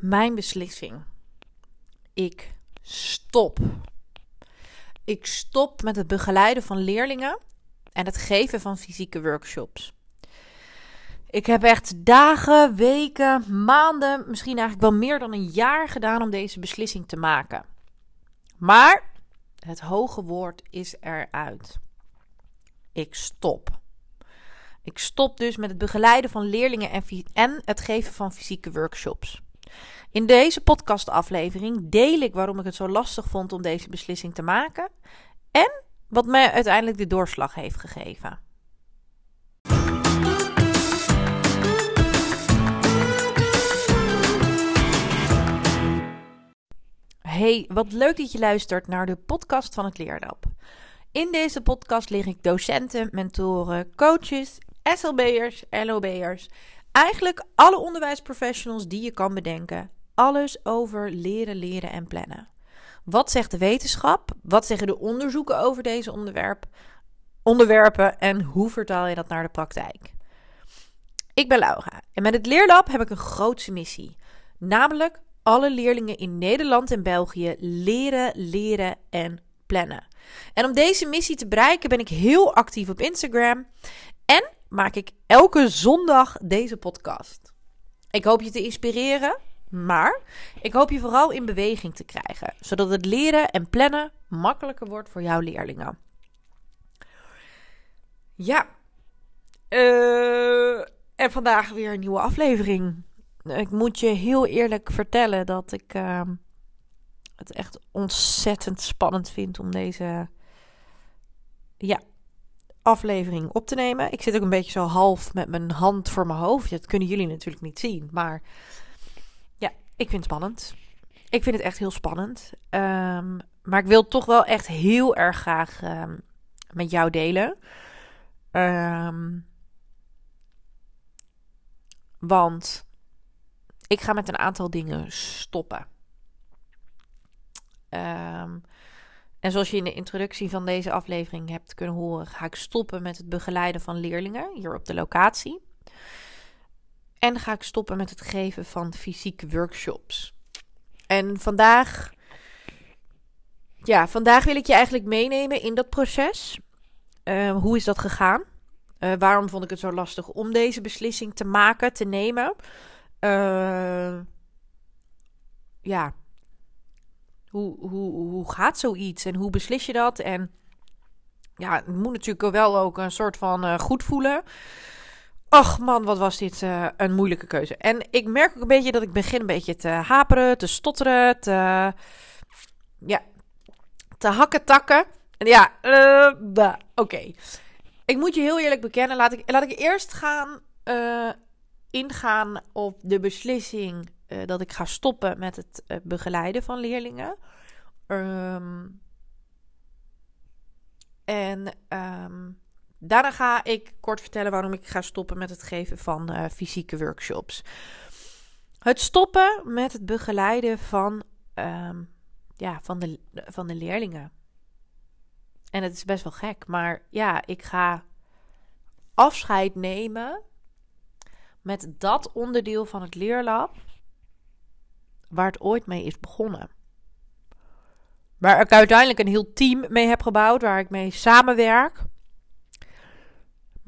mijn beslissing. Ik stop. Ik stop met het begeleiden van leerlingen en het geven van fysieke workshops. Ik heb echt dagen, weken, maanden, misschien eigenlijk wel meer dan een jaar gedaan om deze beslissing te maken. Maar het hoge woord is eruit. Ik stop. Ik stop dus met het begeleiden van leerlingen en, en het geven van fysieke workshops. In deze podcastaflevering deel ik waarom ik het zo lastig vond om deze beslissing te maken en wat mij uiteindelijk de doorslag heeft gegeven. Hey, wat leuk dat je luistert naar de podcast van het Leerlab. In deze podcast leg ik docenten, mentoren, coaches, SLB'ers, LOB'ers, eigenlijk alle onderwijsprofessionals die je kan bedenken, alles over leren, leren en plannen. Wat zegt de wetenschap? Wat zeggen de onderzoeken over deze onderwerp, onderwerpen en hoe vertaal je dat naar de praktijk? Ik ben Laura en met het Leerlab heb ik een grootse missie, namelijk alle leerlingen in Nederland en België leren, leren en plannen. En om deze missie te bereiken ben ik heel actief op Instagram en maak ik elke zondag deze podcast. Ik hoop je te inspireren, maar ik hoop je vooral in beweging te krijgen, zodat het leren en plannen makkelijker wordt voor jouw leerlingen. Ja, uh, en vandaag weer een nieuwe aflevering. Ik moet je heel eerlijk vertellen dat ik uh, het echt ontzettend spannend vind om deze ja, aflevering op te nemen. Ik zit ook een beetje zo half met mijn hand voor mijn hoofd. Dat kunnen jullie natuurlijk niet zien. Maar ik vind het spannend. Ik vind het echt heel spannend. Um, maar ik wil toch wel echt heel erg graag um, met jou delen. Um, want ik ga met een aantal dingen stoppen. En zoals je in de introductie van deze aflevering hebt kunnen horen, ga ik stoppen met het begeleiden van leerlingen hier op de locatie. En ga ik stoppen met het geven van fysieke workshops. En vandaag, ja, vandaag wil ik je eigenlijk meenemen in dat proces. Uh, hoe is dat gegaan? Uh, waarom vond ik het zo lastig om deze beslissing te maken, te nemen? Uh, ja, hoe, hoe, hoe gaat zoiets en hoe beslis je dat? En ja, het moet natuurlijk wel ook een soort van uh, goed voelen. Ach man, wat was dit uh, een moeilijke keuze. En ik merk ook een beetje dat ik begin een beetje te haperen, te stotteren, te, ja, te hakken takken. En ja, uh, oké. Ik moet je heel eerlijk bekennen, laat ik, laat ik eerst gaan ingaan op de beslissing dat ik ga stoppen met het begeleiden van leerlingen. Um, en um, daarna ga ik kort vertellen waarom ik ga stoppen met het geven van uh, fysieke workshops. Het stoppen met het begeleiden van, um, ja, van, de, van de leerlingen. En het is best wel gek, maar ja, ik ga afscheid nemen met dat onderdeel van het leerlab waar het ooit mee is begonnen. Waar ik uiteindelijk een heel team mee heb gebouwd, waar ik mee samenwerk.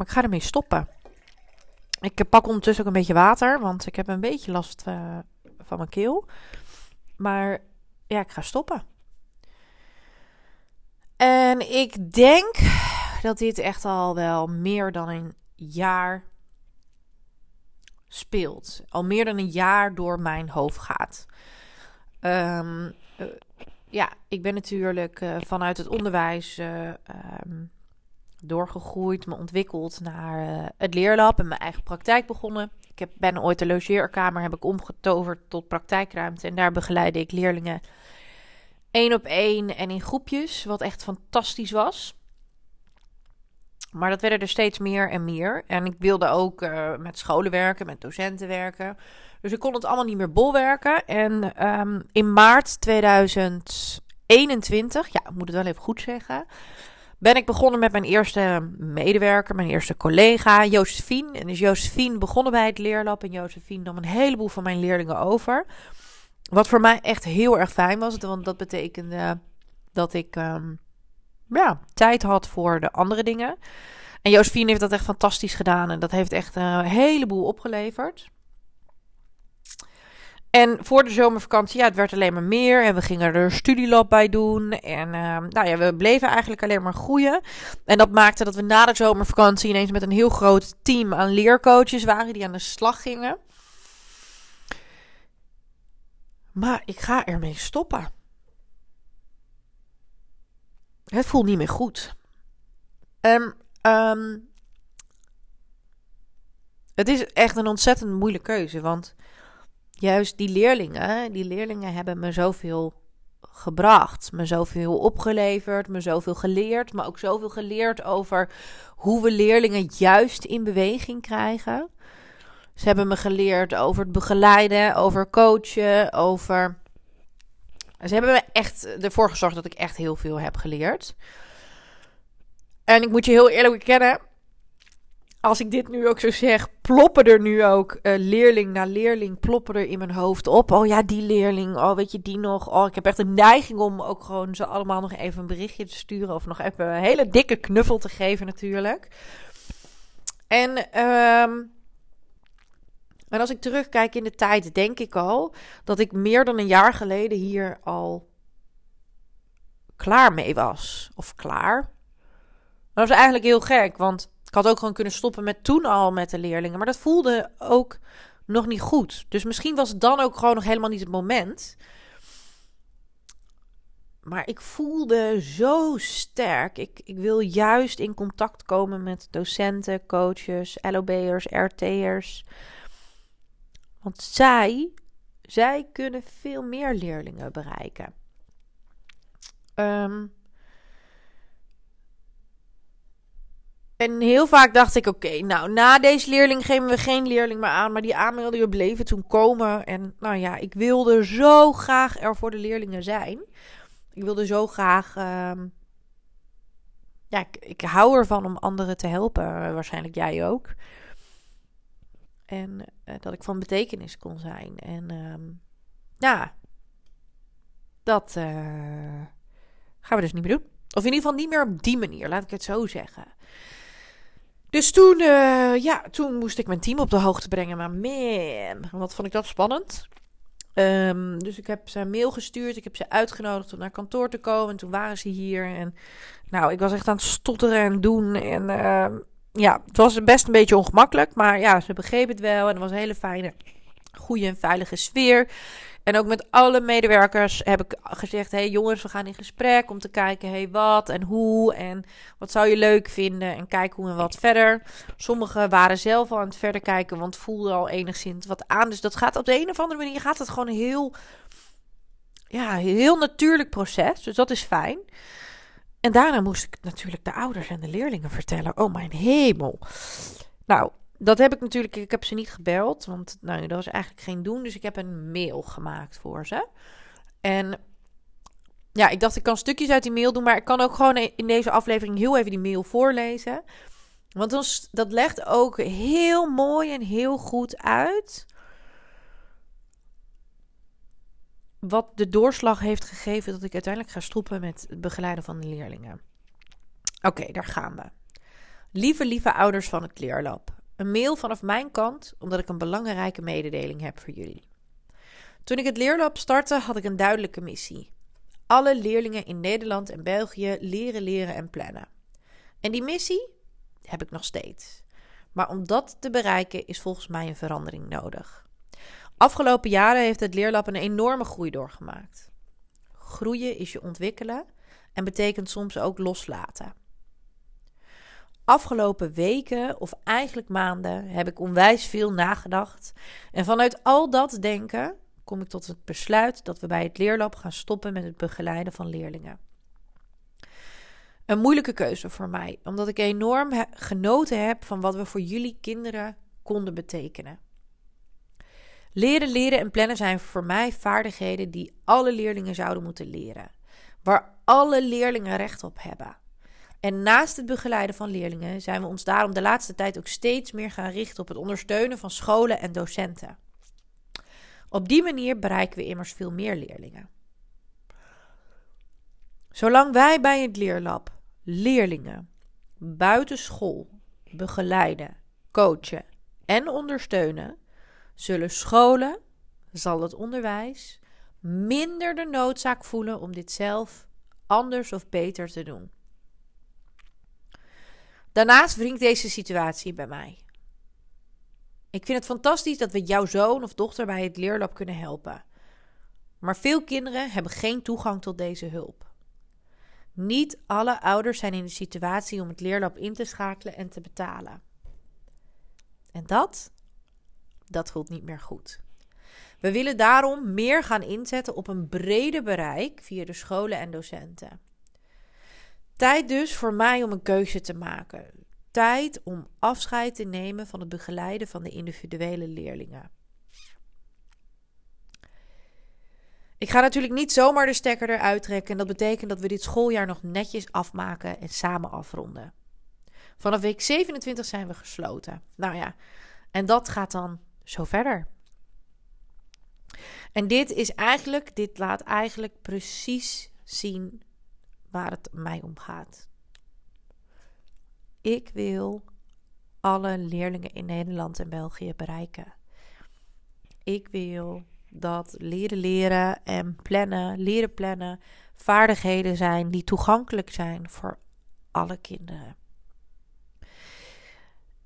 Maar ik ga ermee stoppen. Ik pak ondertussen ook een beetje water, want ik heb een beetje last uh, van mijn keel. Maar ja, ik ga stoppen. En ik denk dat dit echt al wel meer dan een jaar speelt. Al meer dan een jaar door mijn hoofd gaat. Um, uh, ja, ik ben natuurlijk uh, vanuit het onderwijs um, doorgegroeid, me ontwikkeld naar het leerlab en mijn eigen praktijk begonnen. Ik heb, ben ooit de logeerkamer heb ik omgetoverd tot praktijkruimte en daar begeleide ik leerlingen één op één en in groepjes, wat echt fantastisch was. Maar dat werden er steeds meer en meer. En ik wilde ook uh, met scholen werken, met docenten werken. Dus ik kon het allemaal niet meer bolwerken. En um, in maart 2021, ja, moet het wel even goed zeggen. Ben ik begonnen met mijn eerste medewerker, mijn eerste collega, Josephine. En is Josephine begonnen bij het leerlab en Josephine nam een heleboel van mijn leerlingen over. Wat voor mij echt heel erg fijn was, want dat betekende dat ik um, ja, tijd had voor de andere dingen. En Josephine heeft dat echt fantastisch gedaan en dat heeft echt een heleboel opgeleverd. En voor de zomervakantie, ja, het werd alleen maar meer. En we gingen er een studielab bij doen. En uh, nou ja, we bleven eigenlijk alleen maar groeien. En dat maakte dat we na de zomervakantie ineens met een heel groot team aan leercoaches waren die aan de slag gingen. Maar ik ga ermee stoppen. Het voelt niet meer goed. En um, het is echt een ontzettend moeilijke keuze. Want juist die leerlingen, die leerlingen hebben me zoveel gebracht, me zoveel opgeleverd, me zoveel geleerd, maar ook zoveel geleerd over hoe we leerlingen juist in beweging krijgen. Ze hebben me geleerd over het begeleiden, over coachen, over. Ze hebben me echt ervoor gezorgd dat ik echt heel veel heb geleerd. En ik moet je heel eerlijk bekennen, als ik dit nu ook zo zeg, ploppen er nu ook uh, leerling na leerling ploppen er in mijn hoofd op. Oh ja, die leerling. Oh, weet je die nog? Oh, ik heb echt een neiging om ook gewoon ze allemaal nog even een berichtje te sturen. Of nog even een hele dikke knuffel te geven natuurlijk. En, um, en als ik terugkijk in de tijd, denk ik al dat ik meer dan een jaar geleden hier al klaar mee was. Of klaar. Dat was eigenlijk heel gek, want ik had ook gewoon kunnen stoppen met toen al met de leerlingen. Maar dat voelde ook nog niet goed. Dus misschien was het dan ook gewoon nog helemaal niet het moment. Maar ik voelde zo sterk. Ik, ik wil juist in contact komen met docenten, coaches, LOB'ers, RT'ers. Want zij, zij kunnen veel meer leerlingen bereiken. Um, En heel vaak dacht ik: oké, nou, na deze leerling geven we geen leerling meer aan. Maar die aanmeldingen bleven toen komen. En nou ja, ik wilde zo graag er voor de leerlingen zijn. Ik wilde zo graag. Uh, ja, ik, hou ervan om anderen te helpen. Waarschijnlijk jij ook. En uh, dat ik van betekenis kon zijn. En uh, ja, dat uh, gaan we dus niet meer doen. Of in ieder geval niet meer op die manier, laat ik het zo zeggen. Dus toen, uh, ja, toen moest ik mijn team op de hoogte brengen. Maar man, wat vond ik dat spannend. Um, dus ik heb ze een mail gestuurd. Ik heb ze uitgenodigd om naar kantoor te komen. En toen waren ze hier. En nou, ik was echt aan het stotteren en doen. En uh, ja, het was best een beetje ongemakkelijk. Maar ja, ze begrepen het wel. En het was een hele fijne, goede en veilige sfeer. En ook met alle medewerkers heb ik gezegd: hey jongens, we gaan in gesprek om te kijken, hey wat en hoe en wat zou je leuk vinden en kijken hoe en wat verder. Sommigen waren zelf al aan het verder kijken, want voelden al enigszins wat aan. Dus dat gaat op de een of andere manier gaat het gewoon heel, ja, heel natuurlijk proces. Dus dat is fijn. En daarna moest ik natuurlijk de ouders en de leerlingen vertellen: oh mijn hemel. Nou, dat heb ik natuurlijk, ik heb ze niet gebeld, want nou, dat was eigenlijk geen doen. Dus ik heb een mail gemaakt voor ze. En ja, ik dacht ik kan stukjes uit die mail doen, maar ik kan ook gewoon in deze aflevering heel even die mail voorlezen. Want dat legt ook heel mooi en heel goed uit wat de doorslag heeft gegeven dat ik uiteindelijk ga stoppen met het begeleiden van de leerlingen. Oké, daar gaan we. Lieve, lieve ouders van het Leerlab. Een mail vanaf mijn kant, omdat ik een belangrijke mededeling heb voor jullie. Toen ik het leerlab startte, had ik een duidelijke missie. Alle leerlingen in Nederland en België leren, leren en plannen. En die missie heb ik nog steeds. Maar om dat te bereiken is volgens mij een verandering nodig. Afgelopen jaren heeft het leerlab een enorme groei doorgemaakt. Groeien is je ontwikkelen en betekent soms ook loslaten afgelopen weken of eigenlijk maanden heb ik onwijs veel nagedacht. En vanuit al dat denken kom ik tot het besluit dat we bij het leerlab gaan stoppen met het begeleiden van leerlingen. Een moeilijke keuze voor mij, omdat ik enorm genoten heb van wat we voor jullie kinderen konden betekenen. Leren, leren en plannen zijn voor mij vaardigheden die alle leerlingen zouden moeten leren, waar alle leerlingen recht op hebben. En naast het begeleiden van leerlingen zijn we ons daarom de laatste tijd ook steeds meer gaan richten op het ondersteunen van scholen en docenten. Op die manier bereiken we immers veel meer leerlingen. Zolang wij bij het leerlab leerlingen buitenschool begeleiden, coachen en ondersteunen, zullen scholen, zal het onderwijs minder de noodzaak voelen om dit zelf anders of beter te doen. Daarnaast wringt deze situatie bij mij. Ik vind het fantastisch dat we jouw zoon of dochter bij het leerlab kunnen helpen. Maar veel kinderen hebben geen toegang tot deze hulp. Niet alle ouders zijn in de situatie om het leerlab in te schakelen en te betalen. En dat, dat voelt niet meer goed. We willen daarom meer gaan inzetten op een breder bereik via de scholen en docenten. Tijd dus voor mij om een keuze te maken. Tijd om afscheid te nemen van het begeleiden van de individuele leerlingen. Ik ga natuurlijk niet zomaar de stekker eruit trekken. En dat betekent dat we dit schooljaar nog netjes afmaken en samen afronden. Vanaf week 27 zijn we gesloten. Nou ja, en dat gaat dan zo verder. En dit is eigenlijk, dit laat eigenlijk precies zien waar het mij om gaat. Ik wil alle leerlingen in Nederland en België bereiken. Ik wil dat leren leren en plannen, leren plannen, vaardigheden zijn die toegankelijk zijn voor alle kinderen.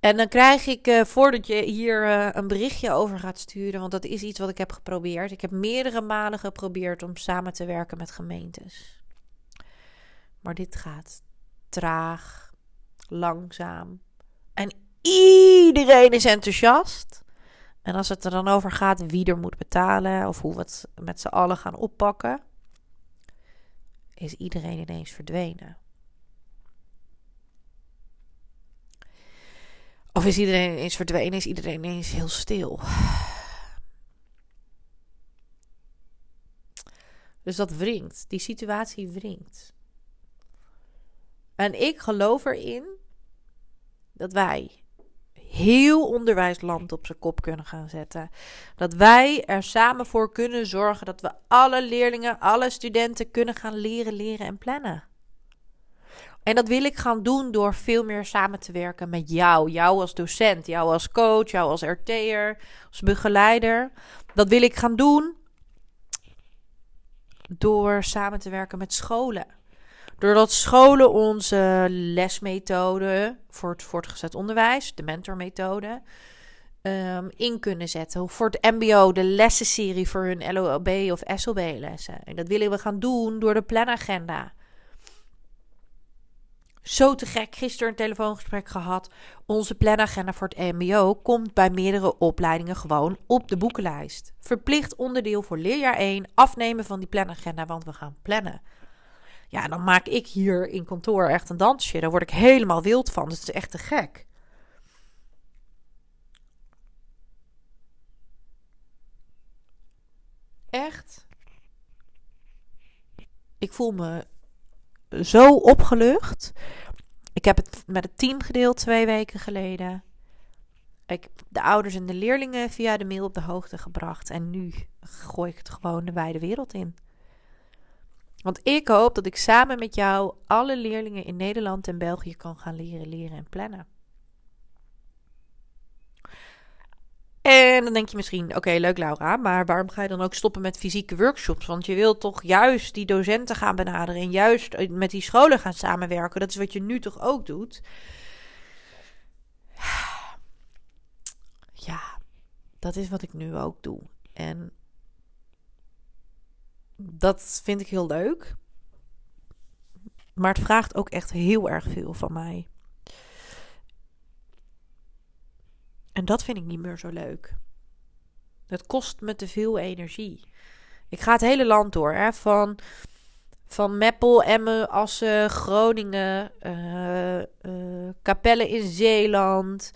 En dan krijg ik, uh, voordat je hier uh, een berichtje over gaat sturen, want dat is iets wat ik heb geprobeerd. Ik heb meerdere malen geprobeerd om samen te werken met gemeentes. Maar dit gaat traag, langzaam. En iedereen is enthousiast. En als het er dan over gaat wie er moet betalen of hoe we het met z'n allen gaan oppakken, is iedereen ineens verdwenen. Of is iedereen ineens verdwenen, is iedereen ineens heel stil. Dus dat wringt, die situatie wringt. En ik geloof erin dat wij heel onderwijsland op zijn kop kunnen gaan zetten. Dat wij er samen voor kunnen zorgen dat we alle leerlingen, alle studenten kunnen gaan leren, leren en plannen. En dat wil ik gaan doen door veel meer samen te werken met jou. Jou als docent, jou als coach, jou als RT'er, als begeleider. Dat wil ik gaan doen door samen te werken met scholen. Doordat scholen onze lesmethode voor het voortgezet onderwijs, de mentormethode, um, in kunnen zetten. Voor het MBO de lessenserie voor hun LOB of SLB-lessen. En dat willen we gaan doen door de planagenda. Zo te gek, gisteren een telefoongesprek gehad. Onze planagenda voor het MBO komt bij meerdere opleidingen gewoon op de boekenlijst. Verplicht onderdeel voor leerjaar 1, afnemen van die planagenda, want we gaan plannen. Ja, dan maak ik hier in kantoor echt een dansje. Daar word ik helemaal wild van. Dat is echt te gek. Echt. Ik voel me zo opgelucht. Ik heb het met het team gedeeld twee weken geleden. Ik heb de ouders en de leerlingen via de mail op de hoogte gebracht. En nu gooi ik het gewoon de wijde wereld in. Want ik hoop dat ik samen met jou alle leerlingen in Nederland en België kan gaan leren, leren en plannen. En dan denk je misschien, oké, leuk Laura, maar waarom ga je dan ook stoppen met fysieke workshops? Want je wilt toch juist die docenten gaan benaderen en juist met die scholen gaan samenwerken. Dat is wat je nu toch ook doet? Ja, dat is wat ik nu ook doe. En dat vind ik heel leuk. Maar het vraagt ook echt heel erg veel van mij. En dat vind ik niet meer zo leuk. Het kost me te veel energie. Ik ga het hele land door, hè? Van, van Meppel, Emmen, Assen, Groningen, uh, Capelle in Zeeland.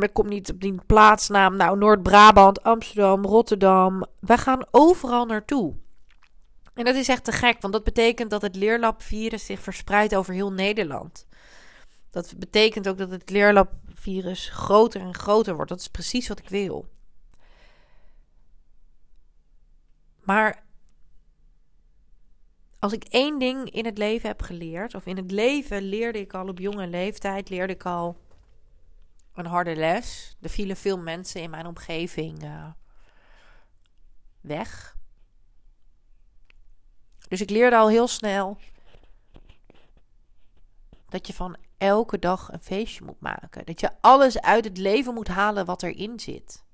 Ik kom niet op die plaatsnaam. Nou, Noord-Brabant, Amsterdam, Rotterdam. Wij gaan overal naartoe. En dat is echt te gek, want dat betekent dat het leerlabvirus zich verspreidt over heel Nederland. Dat betekent ook dat het leerlabvirus groter en groter wordt. Dat is precies wat ik wil. Maar als ik één ding in het leven heb geleerd, of in het leven leerde ik al op jonge leeftijd, leerde ik al een harde les. Er vielen veel mensen in mijn omgeving uh, weg. Dus ik leerde al heel snel dat je van elke dag een feestje moet maken. Dat je alles uit het leven moet halen wat erin zit.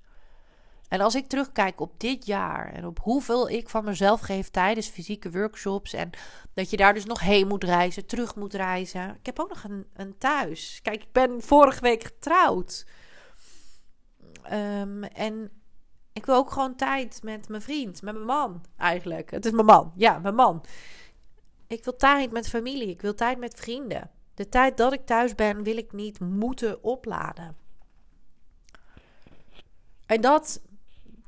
En als ik terugkijk op dit jaar en op hoeveel ik van mezelf geef tijdens fysieke workshops en dat je daar dus nog heen moet reizen, terug moet reizen. Ik heb ook nog een, een thuis. Kijk, ik ben vorige week getrouwd. Um, en ik wil ook gewoon tijd met mijn vriend, met mijn man eigenlijk. Het is mijn man, ja, mijn man. Ik wil tijd met familie, ik wil tijd met vrienden. De tijd dat ik thuis ben, wil ik niet moeten opladen. En dat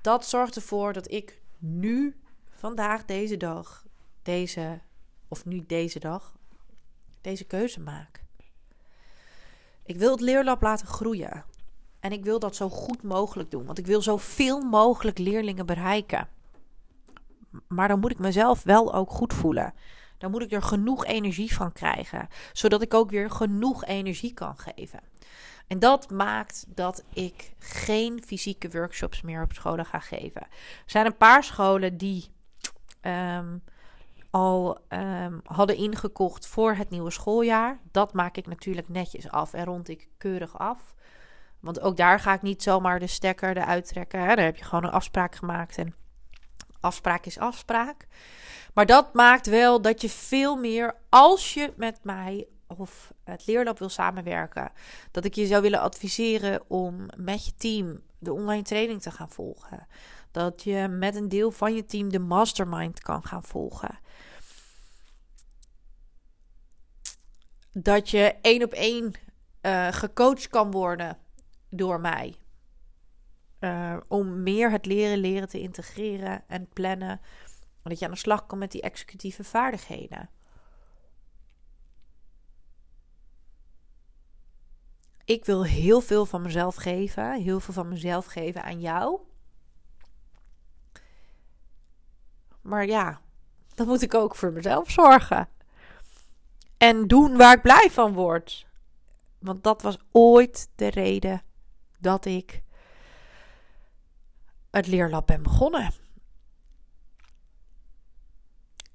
dat zorgt ervoor dat ik nu, vandaag, deze dag, deze, of nu deze dag, deze keuze maak. Ik wil het leerlab laten groeien. En ik wil dat zo goed mogelijk doen, want ik wil zoveel mogelijk leerlingen bereiken. Maar dan moet ik mezelf wel ook goed voelen. Dan moet ik er genoeg energie van krijgen, zodat ik ook weer genoeg energie kan geven. En dat maakt dat ik geen fysieke workshops meer op scholen ga geven. Er zijn een paar scholen die ehm, al um, hadden ingekocht voor het nieuwe schooljaar. Dat maak ik natuurlijk netjes af en rond ik keurig af. Want ook daar ga ik niet zomaar de stekker eruit trekken. Daar heb je gewoon een afspraak gemaakt en afspraak is afspraak. Maar dat maakt wel dat je veel meer, als je met mij of het leerlab wil samenwerken, dat ik je zou willen adviseren om met je team de online training te gaan volgen. Dat je met een deel van je team de mastermind kan gaan volgen. Dat je één op één uh, gecoacht kan worden door mij. Uh, om meer het leren leren te integreren en plannen. Dat je aan de slag kan met die executieve vaardigheden. Ik wil heel veel van mezelf geven, heel veel van mezelf geven aan jou. Maar ja, dan moet ik ook voor mezelf zorgen. En doen waar ik blij van word. Want dat was ooit de reden dat ik het leerlab ben begonnen.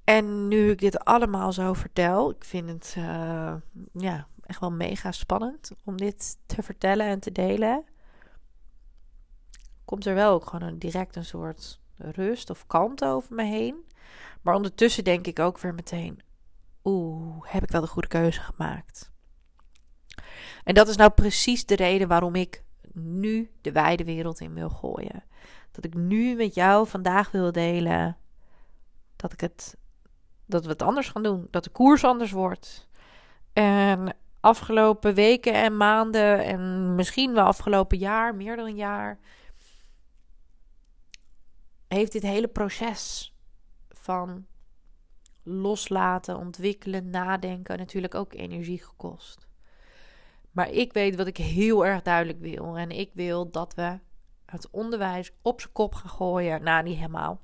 En nu ik dit allemaal zo vertel, ik vind het uh, ja, echt wel mega spannend om dit te vertellen en te delen. Komt er wel ook gewoon een, direct een soort rust of kalmte over me heen. Maar ondertussen denk ik ook weer meteen: oeh, heb ik wel de goede keuze gemaakt? En dat is nou precies de reden waarom ik nu de wijde wereld in wil gooien. Dat ik nu met jou vandaag wil delen dat ik het dat we het anders gaan doen, dat de koers anders wordt. En afgelopen weken en maanden en misschien wel afgelopen jaar, meer dan een jaar, heeft dit hele proces van loslaten, ontwikkelen, nadenken natuurlijk ook energie gekost. Maar ik weet wat ik heel erg duidelijk wil. En ik wil dat we het onderwijs op zijn kop gaan gooien. Nou, niet helemaal.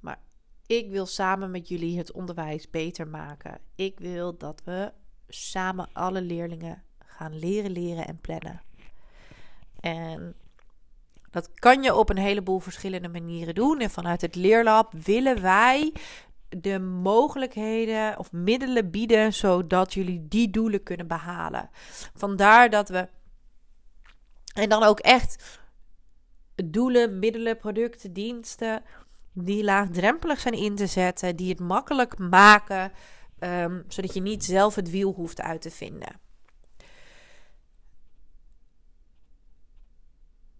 Maar ik wil samen met jullie het onderwijs beter maken. Ik wil dat we samen alle leerlingen gaan leren, leren en plannen. En dat kan je op een heleboel verschillende manieren doen. En vanuit het leerlab willen wij de mogelijkheden of middelen bieden zodat jullie die doelen kunnen behalen. Vandaar dat we en dan ook echt doelen, middelen, producten, diensten die laagdrempelig zijn in te zetten, die het makkelijk maken Ehm, zodat je niet zelf het wiel hoeft uit te vinden.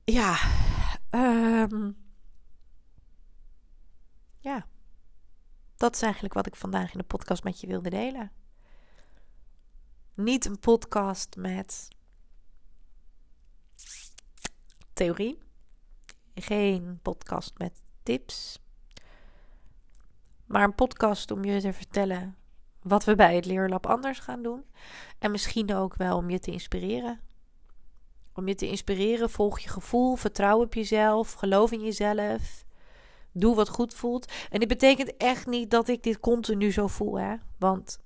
Ja, um, ja, dat is eigenlijk wat ik vandaag in de podcast met je wilde delen. Niet een podcast met theorie, geen podcast met tips maar een podcast om je te vertellen wat we bij het Leerlab anders gaan doen. En misschien ook wel om je te inspireren. Om je te inspireren, volg je gevoel, vertrouw op jezelf, geloof in jezelf. Doe wat goed voelt. En dit betekent echt niet dat ik dit continu zo voel, hè? Want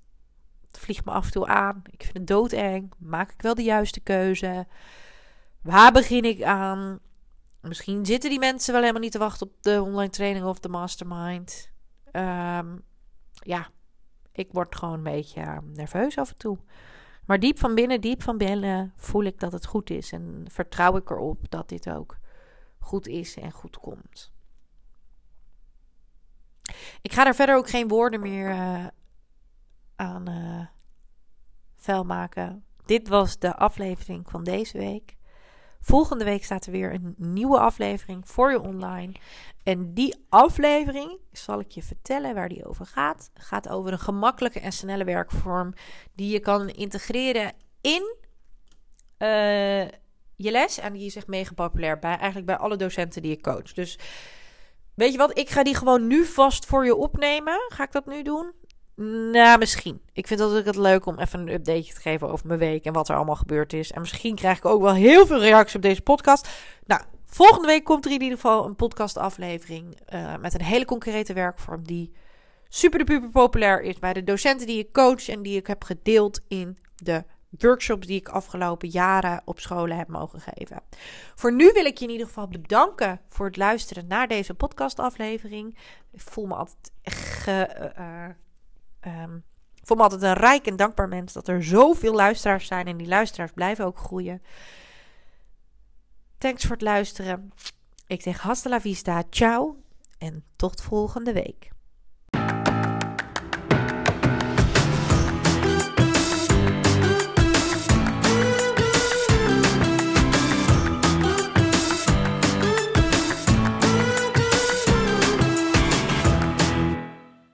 het vliegt me af en toe aan. Ik vind het doodeng. Maak ik wel de juiste keuze? Waar begin ik aan? Misschien zitten die mensen wel helemaal niet te wachten op de online training of de mastermind. Um, ja, ik word gewoon een beetje uh, nerveus af en toe. Maar diep van binnen, diep van binnen voel ik dat het goed is. En vertrouw ik erop dat dit ook goed is en goed komt. Ik ga er verder ook geen woorden meer uh, aan uh, vuil maken. Dit was de aflevering van deze week. Volgende week staat er weer een nieuwe aflevering voor je online. En die aflevering zal ik je vertellen waar die over gaat. Het gaat over een gemakkelijke en snelle werkvorm die je kan integreren in uh, je les. En die is echt mega populair bij eigenlijk bij alle docenten die je coach. Dus weet je wat, ik ga die gewoon nu vast voor je opnemen. Ga ik dat nu doen? Nou, misschien. Ik vind het het leuk om even een update te geven over mijn week en wat er allemaal gebeurd is. En misschien krijg ik ook wel heel veel reacties op deze podcast. Nou, volgende week komt er in ieder geval een podcastaflevering uh, met een hele concrete werkvorm die super de populair is bij de docenten die ik coach en die ik heb gedeeld in de workshops die ik afgelopen jaren op scholen heb mogen geven. Voor nu wil ik je in ieder geval bedanken voor het luisteren naar deze podcastaflevering. Ik voel me altijd ge, Um, ik voel me altijd een rijk en dankbaar mens dat er zoveel luisteraars zijn en die luisteraars blijven ook groeien. Thanks voor het luisteren. Ik zeg hasta la vista, ciao en tot volgende week.